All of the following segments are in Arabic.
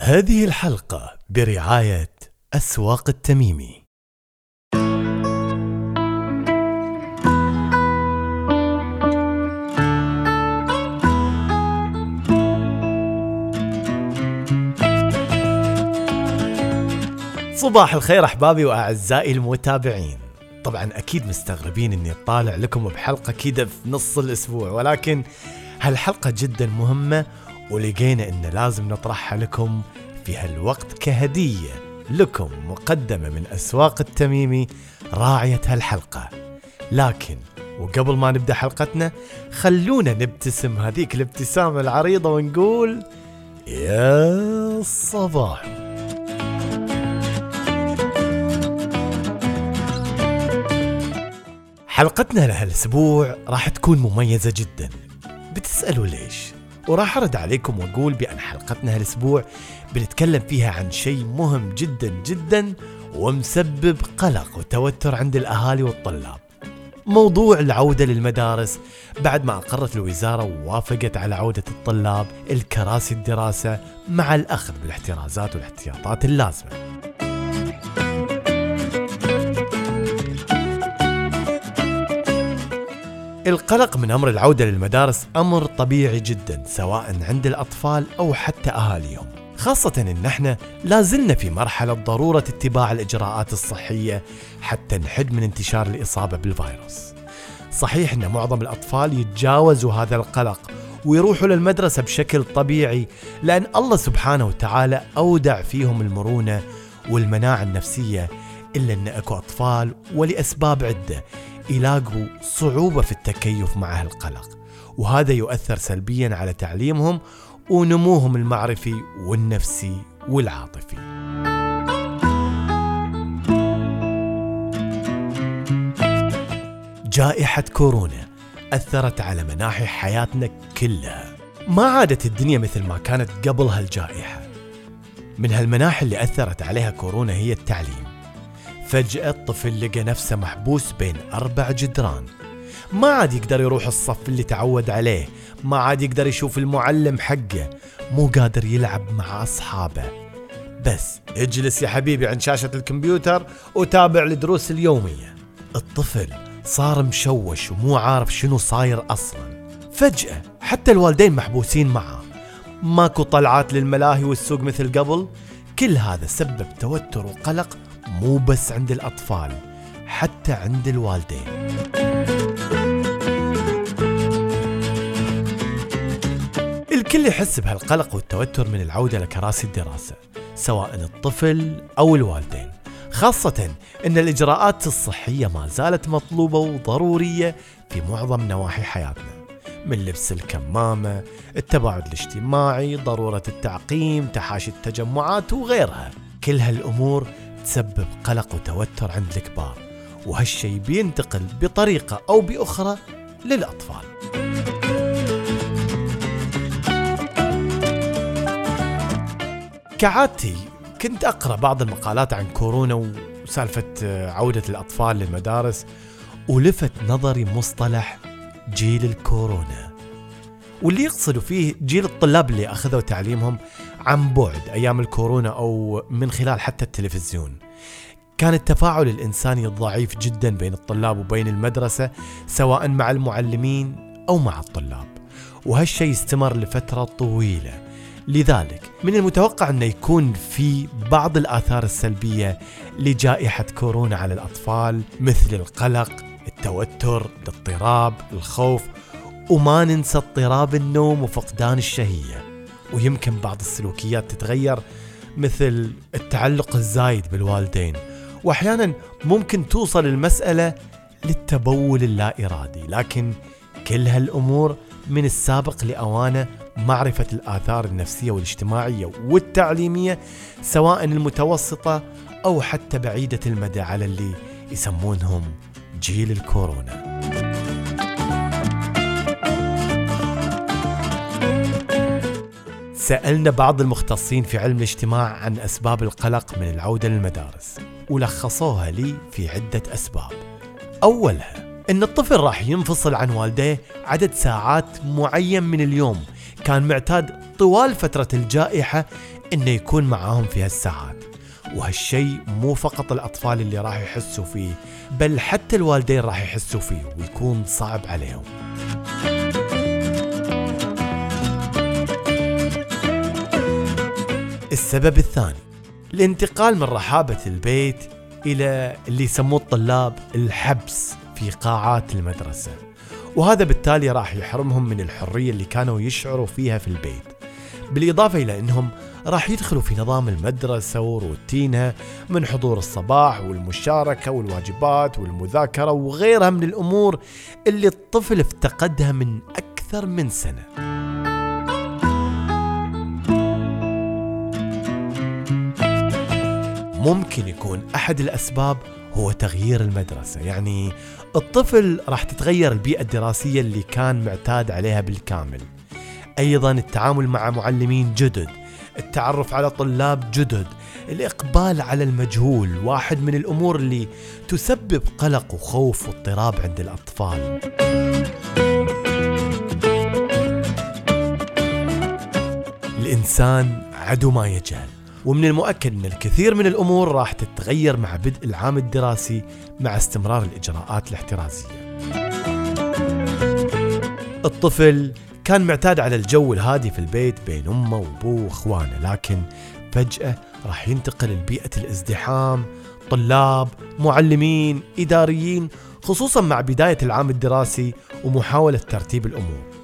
هذه الحلقة برعاية أسواق التميمي. صباح الخير أحبابي وأعزائي المتابعين. طبعا أكيد مستغربين إني طالع لكم بحلقة كده في نص الأسبوع ولكن هالحلقة جدا مهمة ولقينا إن لازم نطرحها لكم في هالوقت كهدية لكم مقدمة من أسواق التميمي راعية هالحلقة. لكن وقبل ما نبدأ حلقتنا خلونا نبتسم هذيك الابتسامة العريضة ونقول يا صباح. حلقتنا لهالأسبوع راح تكون مميزة جدا. بتسألوا ليش؟ وراح أرد عليكم وأقول بأن حلقتنا هالأسبوع بنتكلم فيها عن شيء مهم جدا جدا ومسبب قلق وتوتر عند الأهالي والطلاب. موضوع العودة للمدارس بعد ما أقرت الوزارة ووافقت على عودة الطلاب الكراسي الدراسة مع الأخذ بالاحترازات والاحتياطات اللازمة القلق من أمر العودة للمدارس أمر طبيعي جدا سواء عند الأطفال أو حتى أهاليهم خاصة إن إحنا لازلنا في مرحلة ضرورة اتباع الإجراءات الصحية حتى نحد من انتشار الإصابة بالفيروس. صحيح إن معظم الأطفال يتجاوزوا هذا القلق ويروحوا للمدرسة بشكل طبيعي لأن الله سبحانه وتعالى أودع فيهم المرونة والمناعة النفسية إلا إن أكو أطفال ولأسباب عدة يلاقوا صعوبة في التكيف مع هالقلق وهذا يؤثر سلبيا على تعليمهم ونموهم المعرفي والنفسي والعاطفي. جائحة كورونا أثرت على مناحي حياتنا كلها. ما عادت الدنيا مثل ما كانت قبل هالجائحة. من هالمناحي اللي أثرت عليها كورونا هي التعليم. فجأة الطفل لقى نفسه محبوس بين أربع جدران. ما عاد يقدر يروح الصف اللي تعود عليه ما عاد يقدر يشوف المعلم حقه مو قادر يلعب مع أصحابه. بس اجلس يا حبيبي عند شاشة الكمبيوتر وتابع الدروس اليومية. الطفل صار مشوش ومو عارف شنو صاير أصلا. فجأة حتى الوالدين محبوسين معاه ماكو طلعات للملاهي والسوق مثل قبل؟ كل هذا سبب توتر وقلق مو بس عند الأطفال حتى عند الوالدين. الكل يحس بهالقلق والتوتر من العودة لكراسي الدراسة سواء الطفل أو الوالدين. خاصة أن الإجراءات الصحية ما زالت مطلوبة وضرورية في معظم نواحي حياتنا. من لبس الكمامة التباعد الاجتماعي ضرورة التعقيم تحاشي التجمعات وغيرها. كل هالأمور تسبب قلق وتوتر عند الكبار وهالشي بينتقل بطريقة أو بأخرى للأطفال. كعادتي كنت أقرأ بعض المقالات عن كورونا وسالفة عودة الأطفال للمدارس ولفت نظري مصطلح جيل الكورونا. واللي يقصدوا فيه جيل الطلاب اللي أخذوا تعليمهم عن بعد أيام الكورونا أو من خلال حتى التلفزيون. كان التفاعل الإنساني ضعيف جدا بين الطلاب وبين المدرسة سواء مع المعلمين أو مع الطلاب. وهالشيء استمر لفترة طويلة. لذلك من المتوقع أنه يكون في بعض الآثار السلبية لجائحة كورونا على الأطفال مثل القلق التوتر الاضطراب الخوف وما ننسى اضطراب النوم وفقدان الشهية. ويمكن بعض السلوكيات تتغير مثل التعلق الزايد بالوالدين وأحيانا ممكن توصل المسألة للتبول اللا ارادي لكن كل هالأمور من السابق لأوانة معرفة الآثار النفسية والاجتماعية والتعليمية سواء المتوسطة أو حتى بعيدة المدى على اللي يسمونهم جيل الكورونا. سألنا بعض المختصين في علم الاجتماع عن أسباب القلق من العودة للمدارس ولخصوها لي في عدة أسباب. أولها أن الطفل راح ينفصل عن والديه عدد ساعات معين من اليوم. كان معتاد طوال فترة الجائحة إنه يكون معاهم في هالساعات. وهالشيء مو فقط الأطفال اللي راح يحسوا فيه بل حتى الوالدين راح يحسوا فيه ويكون صعب عليهم. السبب الثاني الانتقال من رحابة البيت إلى اللي يسموه الطلاب الحبس في قاعات المدرسة. وهذا بالتالي راح يحرمهم من الحرية اللي كانوا يشعروا فيها في البيت. بالإضافة إلى أنهم راح يدخلوا في نظام المدرسة وروتينها من حضور الصباح والمشاركة والواجبات والمذاكرة وغيرها من الأمور اللي الطفل افتقدها من أكثر من سنة. ممكن يكون أحد الأسباب هو تغيير المدرسة. يعني الطفل راح تتغير البيئة الدراسية اللي كان معتاد عليها بالكامل. أيضا التعامل مع معلمين جدد التعرف على طلاب جدد الإقبال على المجهول واحد من الأمور اللي تسبب قلق وخوف واضطراب عند الأطفال. الإنسان عدو ما يجهل. ومن المؤكد أن الكثير من الأمور راح تتغير مع بدء العام الدراسي مع استمرار الإجراءات الاحترازية. الطفل كان معتاد على الجو الهادي في البيت بين أمه وابوه وأخوانه لكن فجأة راح ينتقل لبيئة الازدحام طلاب معلمين إداريين خصوصا مع بداية العام الدراسي ومحاولة ترتيب الأمور.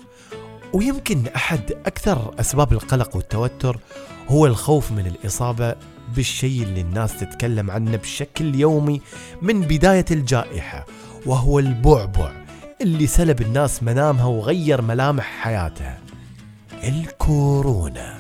ويمكن أحد أكثر أسباب القلق والتوتر هو الخوف من الإصابة بالشيء اللي الناس تتكلم عنه بشكل يومي من بداية الجائحة وهو البعبع اللي سلب الناس منامها وغير ملامح حياتها الكورونا.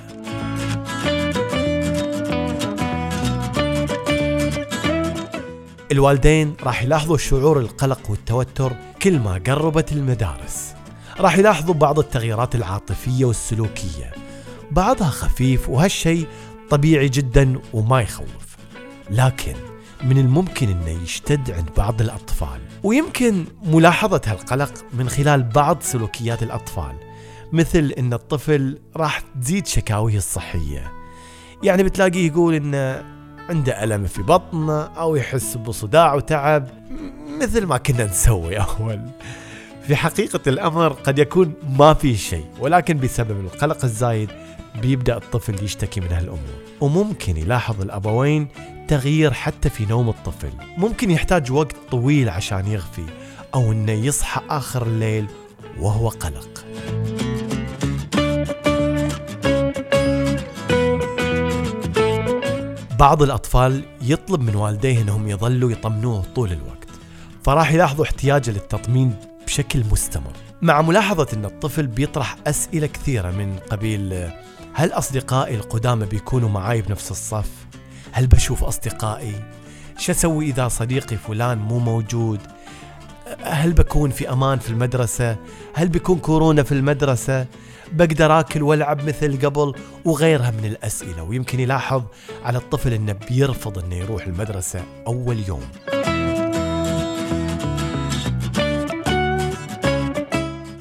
الوالدين راح يلاحظوا شعور القلق والتوتر كل ما قربت المدارس. راح يلاحظوا بعض التغييرات العاطفية والسلوكية. بعضها خفيف وهالشيء طبيعي جدا وما يخوف. لكن من الممكن إنه يشتد عند بعض الأطفال. ويمكن ملاحظة هالقلق من خلال بعض سلوكيات الأطفال. مثل إن الطفل راح تزيد شكاويه الصحية. يعني بتلاقيه يقول إنه عنده ألم في بطنه أو يحس بصداع وتعب. مثل ما كنا نسوي أول. في حقيقة الأمر قد يكون ما في شيء ولكن بسبب القلق الزايد بيبدأ الطفل يشتكي من هالأمور. وممكن يلاحظ الأبوين تغيير حتى في نوم الطفل. ممكن يحتاج وقت طويل عشان يغفي أو أنه يصحى آخر الليل وهو قلق. بعض الأطفال يطلب من والديه أنهم يظلوا يطمنوه طول الوقت فراح يلاحظوا احتياجه للتطمين بشكل مستمر مع ملاحظة أن الطفل بيطرح أسئلة كثيرة من قبيل هل أصدقائي القدامى بيكونوا معاي بنفس الصف؟ هل بشوف أصدقائي؟ شو أسوي إذا صديقي فلان مو موجود؟ هل بكون في أمان في المدرسة؟ هل بيكون كورونا في المدرسة؟ بقدر آكل وألعب مثل قبل وغيرها من الأسئلة ويمكن يلاحظ على الطفل أنه بيرفض أنه يروح المدرسة أول يوم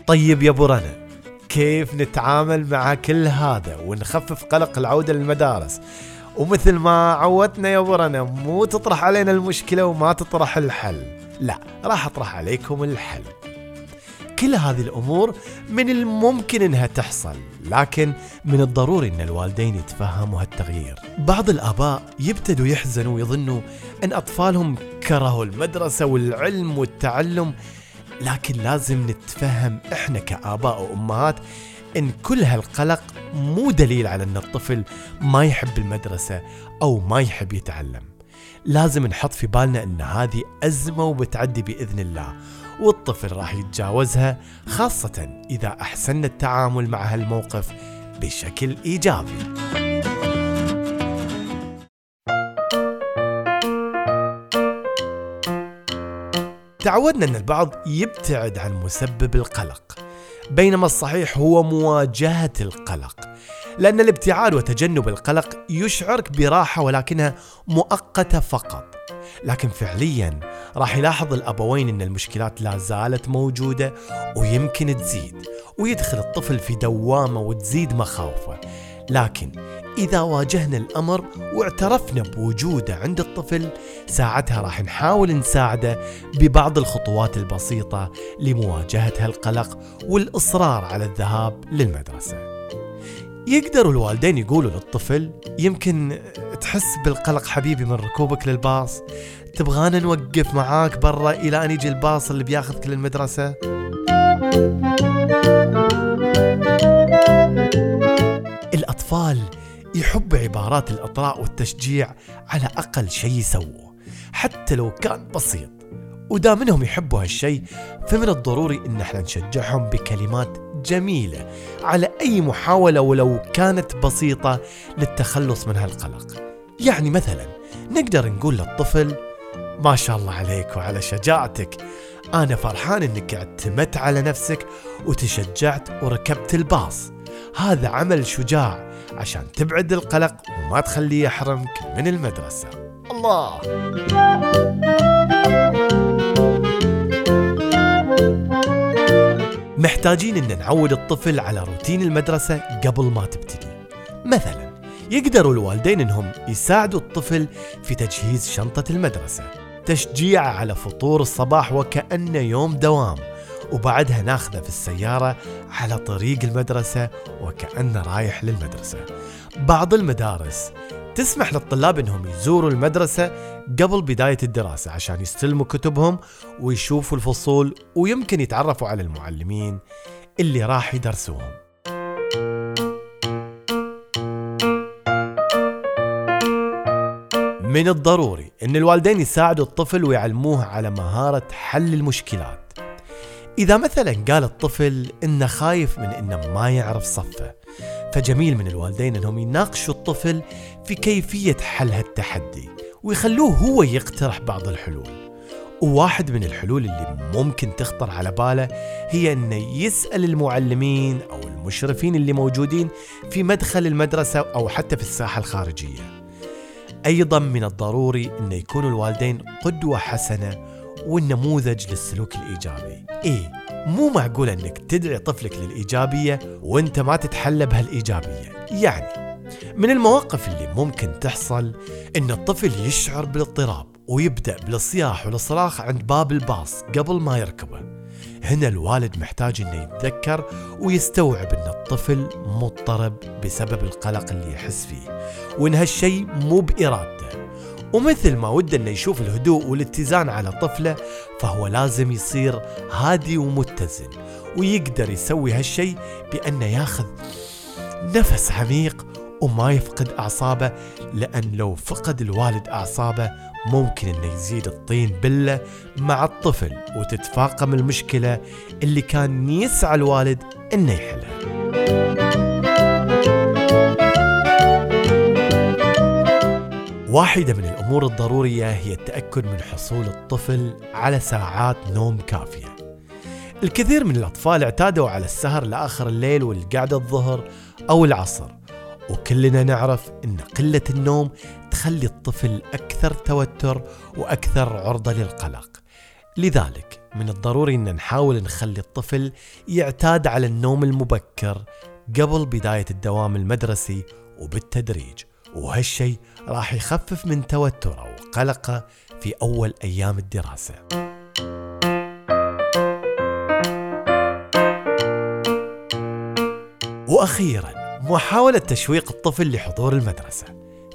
طيب يا أبو رنا كيف نتعامل مع كل هذا ونخفف قلق العودة للمدارس؟ ومثل ما عودتنا يا أبو رنا مو تطرح علينا المشكلة وما تطرح الحل. لا راح أطرح عليكم الحل. كل هذه الأمور من الممكن إنها تحصل لكن من الضروري إن الوالدين يتفهموا هالتغيير. بعض الآباء يبتدوا يحزنوا ويظنوا أن أطفالهم كرهوا المدرسة والعلم والتعلم لكن لازم نتفهم إحنا كآباء وأمهات إن كل هالقلق مو دليل على إن الطفل ما يحب المدرسة أو ما يحب يتعلم. لازم نحط في بالنا إن هذه أزمة وبتعدي بإذن الله والطفل راح يتجاوزها خاصة إذا أحسننا التعامل مع هالموقف بشكل إيجابي. تعودنا أن البعض يبتعد عن مسبب القلق بينما الصحيح هو مواجهة القلق لأن الابتعاد وتجنب القلق يشعرك براحة ولكنها مؤقتة فقط. لكن فعليا راح يلاحظ الأبوين أن المشكلات لا زالت موجودة ويمكن تزيد ويدخل الطفل في دوامة وتزيد مخاوفه. لكن إذا واجهنا الأمر واعترفنا بوجوده عند الطفل ساعتها راح نحاول نساعده ببعض الخطوات البسيطة لمواجهة هالقلق والإصرار على الذهاب للمدرسة. يقدروا الوالدين يقولوا للطفل يمكن تحس بالقلق حبيبي من ركوبك للباص تبغانا نوقف معاك برا إلى أن يجي الباص اللي بياخذك للمدرسة؟ الأطفال يحب عبارات الإطراء والتشجيع على أقل شيء يسووه حتى لو كان بسيط. ودام انهم يحبوا هالشيء فمن الضروري إن إحنا نشجعهم بكلمات جميلة على أي محاولة ولو كانت بسيطة للتخلص من هالقلق. يعني مثلا نقدر نقول للطفل ما شاء الله عليك وعلى شجاعتك. أنا فرحان إنك اعتمدت على نفسك وتشجعت وركبت الباص. هذا عمل شجاع عشان تبعد القلق وما تخليه يحرمك من المدرسة. الله. محتاجين إن نعود الطفل على روتين المدرسة قبل ما تبتدي. مثلا يقدروا الوالدين إنهم يساعدوا الطفل في تجهيز شنطة المدرسة تشجيع على فطور الصباح وكأنه يوم دوام. وبعدها ناخذه في السيارة على طريق المدرسة وكأنه رايح للمدرسة بعض المدارس تسمح للطلاب إنهم يزوروا المدرسة قبل بداية الدراسة عشان يستلموا كتبهم ويشوفوا الفصول ويمكن يتعرفوا على المعلمين اللي راح يدرسوهم. من الضروري إن الوالدين يساعدوا الطفل ويعلموه على مهارة حل المشكلات. إذا مثلا قال الطفل إنه خايف من إنه ما يعرف صفه فجميل من الوالدين إنهم يناقشوا الطفل في كيفية حل هالتحدي ويخلوه هو يقترح بعض الحلول. وواحد من الحلول اللي ممكن تخطر على باله هي إنه يسأل المعلمين أو المشرفين اللي موجودين في مدخل المدرسة أو حتى في الساحة الخارجية. أيضا من الضروري إنه يكونوا الوالدين قدوة حسنة والنموذج للسلوك الإيجابي. إيه مو معقول إنك تدعي طفلك للإيجابية وأنت ما تتحلى بهالإيجابية. يعني من المواقف اللي ممكن تحصل إن الطفل يشعر بالاضطراب ويبدأ بالصياح والصراخ عند باب الباص قبل ما يركبه. هنا الوالد محتاج إنه يتذكر ويستوعب إن الطفل مضطرب بسبب القلق اللي يحس فيه وإن هالشيء مو بإرادته. ومثل ما وده إنه يشوف الهدوء والاتزان على طفله فهو لازم يصير هادي ومتزن ويقدر يسوي هالشيء بأنه ياخذ نفس عميق وما يفقد أعصابه لأن لو فقد الوالد أعصابه ممكن إنه يزيد الطين بله مع الطفل وتتفاقم المشكلة اللي كان يسعى الوالد إنه يحلها. واحدة من الأمور الضرورية هي التأكد من حصول الطفل على ساعات نوم كافية. الكثير من الأطفال اعتادوا على السهر لآخر الليل والقعدة الظهر أو العصر، وكلنا نعرف أن قلة النوم تخلي الطفل أكثر توتر وأكثر عرضة للقلق. لذلك من الضروري أن نحاول نخلي الطفل يعتاد على النوم المبكر قبل بداية الدوام المدرسي وبالتدريج. وهالشيء راح يخفف من توتره وقلقه في أول أيام الدراسة. وأخيرا محاولة تشويق الطفل لحضور المدرسة.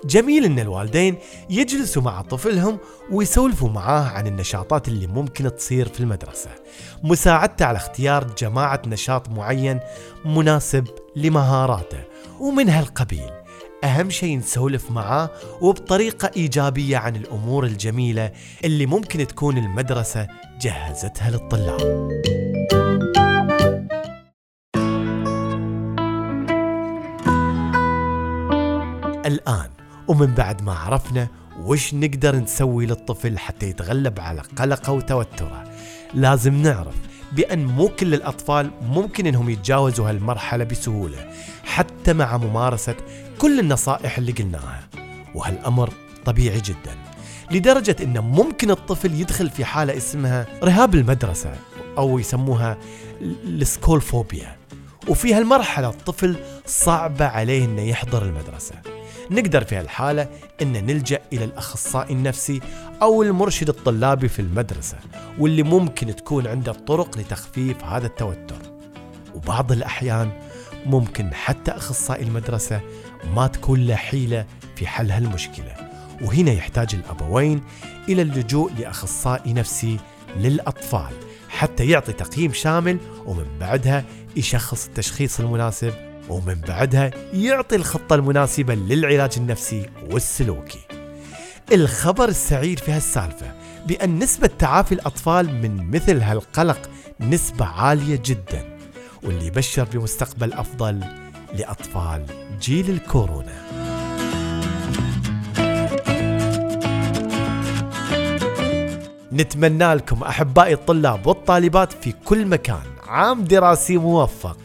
جميل إن الوالدين يجلسوا مع طفلهم ويسولفوا معاه عن النشاطات اللي ممكن تصير في المدرسة. مساعدته على اختيار جماعة نشاط معين مناسب لمهاراته ومن هالقبيل أهم شيء نسولف معاه وبطريقة إيجابية عن الأمور الجميلة اللي ممكن تكون المدرسة جهزتها للطلاب. الآن ومن بعد ما عرفنا وش نقدر نسوي للطفل حتى يتغلب على قلقه وتوتره لازم نعرف بأن مو كل الأطفال ممكن أنهم يتجاوزوا هالمرحلة بسهولة حتى مع ممارسة كل النصائح اللي قلناها وهالأمر طبيعي جدا لدرجة أنه ممكن الطفل يدخل في حالة اسمها رهاب المدرسة أو يسموها السكولفوبيا وفي هالمرحلة الطفل صعبة عليه أنه يحضر المدرسة. نقدر في هالحالة أن نلجأ إلى الأخصائي النفسي أو المرشد الطلابي في المدرسة واللي ممكن تكون عنده طرق لتخفيف هذا التوتر. وبعض الأحيان ممكن حتى أخصائي المدرسة ما تكون له حيلة في حل هالمشكلة. وهنا يحتاج الأبوين إلى اللجوء لأخصائي نفسي للأطفال حتى يعطي تقييم شامل ومن بعدها يشخص التشخيص المناسب ومن بعدها يعطي الخطة المناسبة للعلاج النفسي والسلوكي. الخبر السعيد في هالسالفة بأن نسبة تعافي الأطفال من مثل هالقلق نسبة عالية جدا. واللي يبشر بمستقبل أفضل لأطفال جيل الكورونا. نتمنى لكم أحبائي الطلاب والطالبات في كل مكان عام دراسي موفق.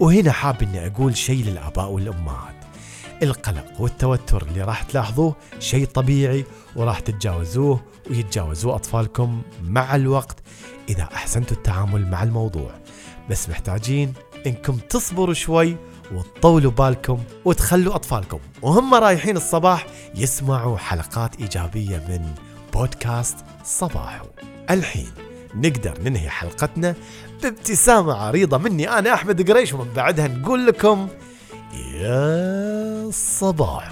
وهنا حاب إني أقول شيء للآباء والأمهات. القلق والتوتر اللي راح تلاحظوه شيء طبيعي وراح تتجاوزوه ويتجاوزوه أطفالكم مع الوقت إذا أحسنتوا التعامل مع الموضوع. بس محتاجين إنكم تصبروا شوي وتطولوا بالكم وتخلوا أطفالكم. وهم رايحين الصباح يسمعوا حلقات إيجابية من بودكاست صباحو. الحين نقدر ننهي حلقتنا بابتسامة عريضة مني أنا أحمد قريش ومن بعدها نقول لكم يا صباح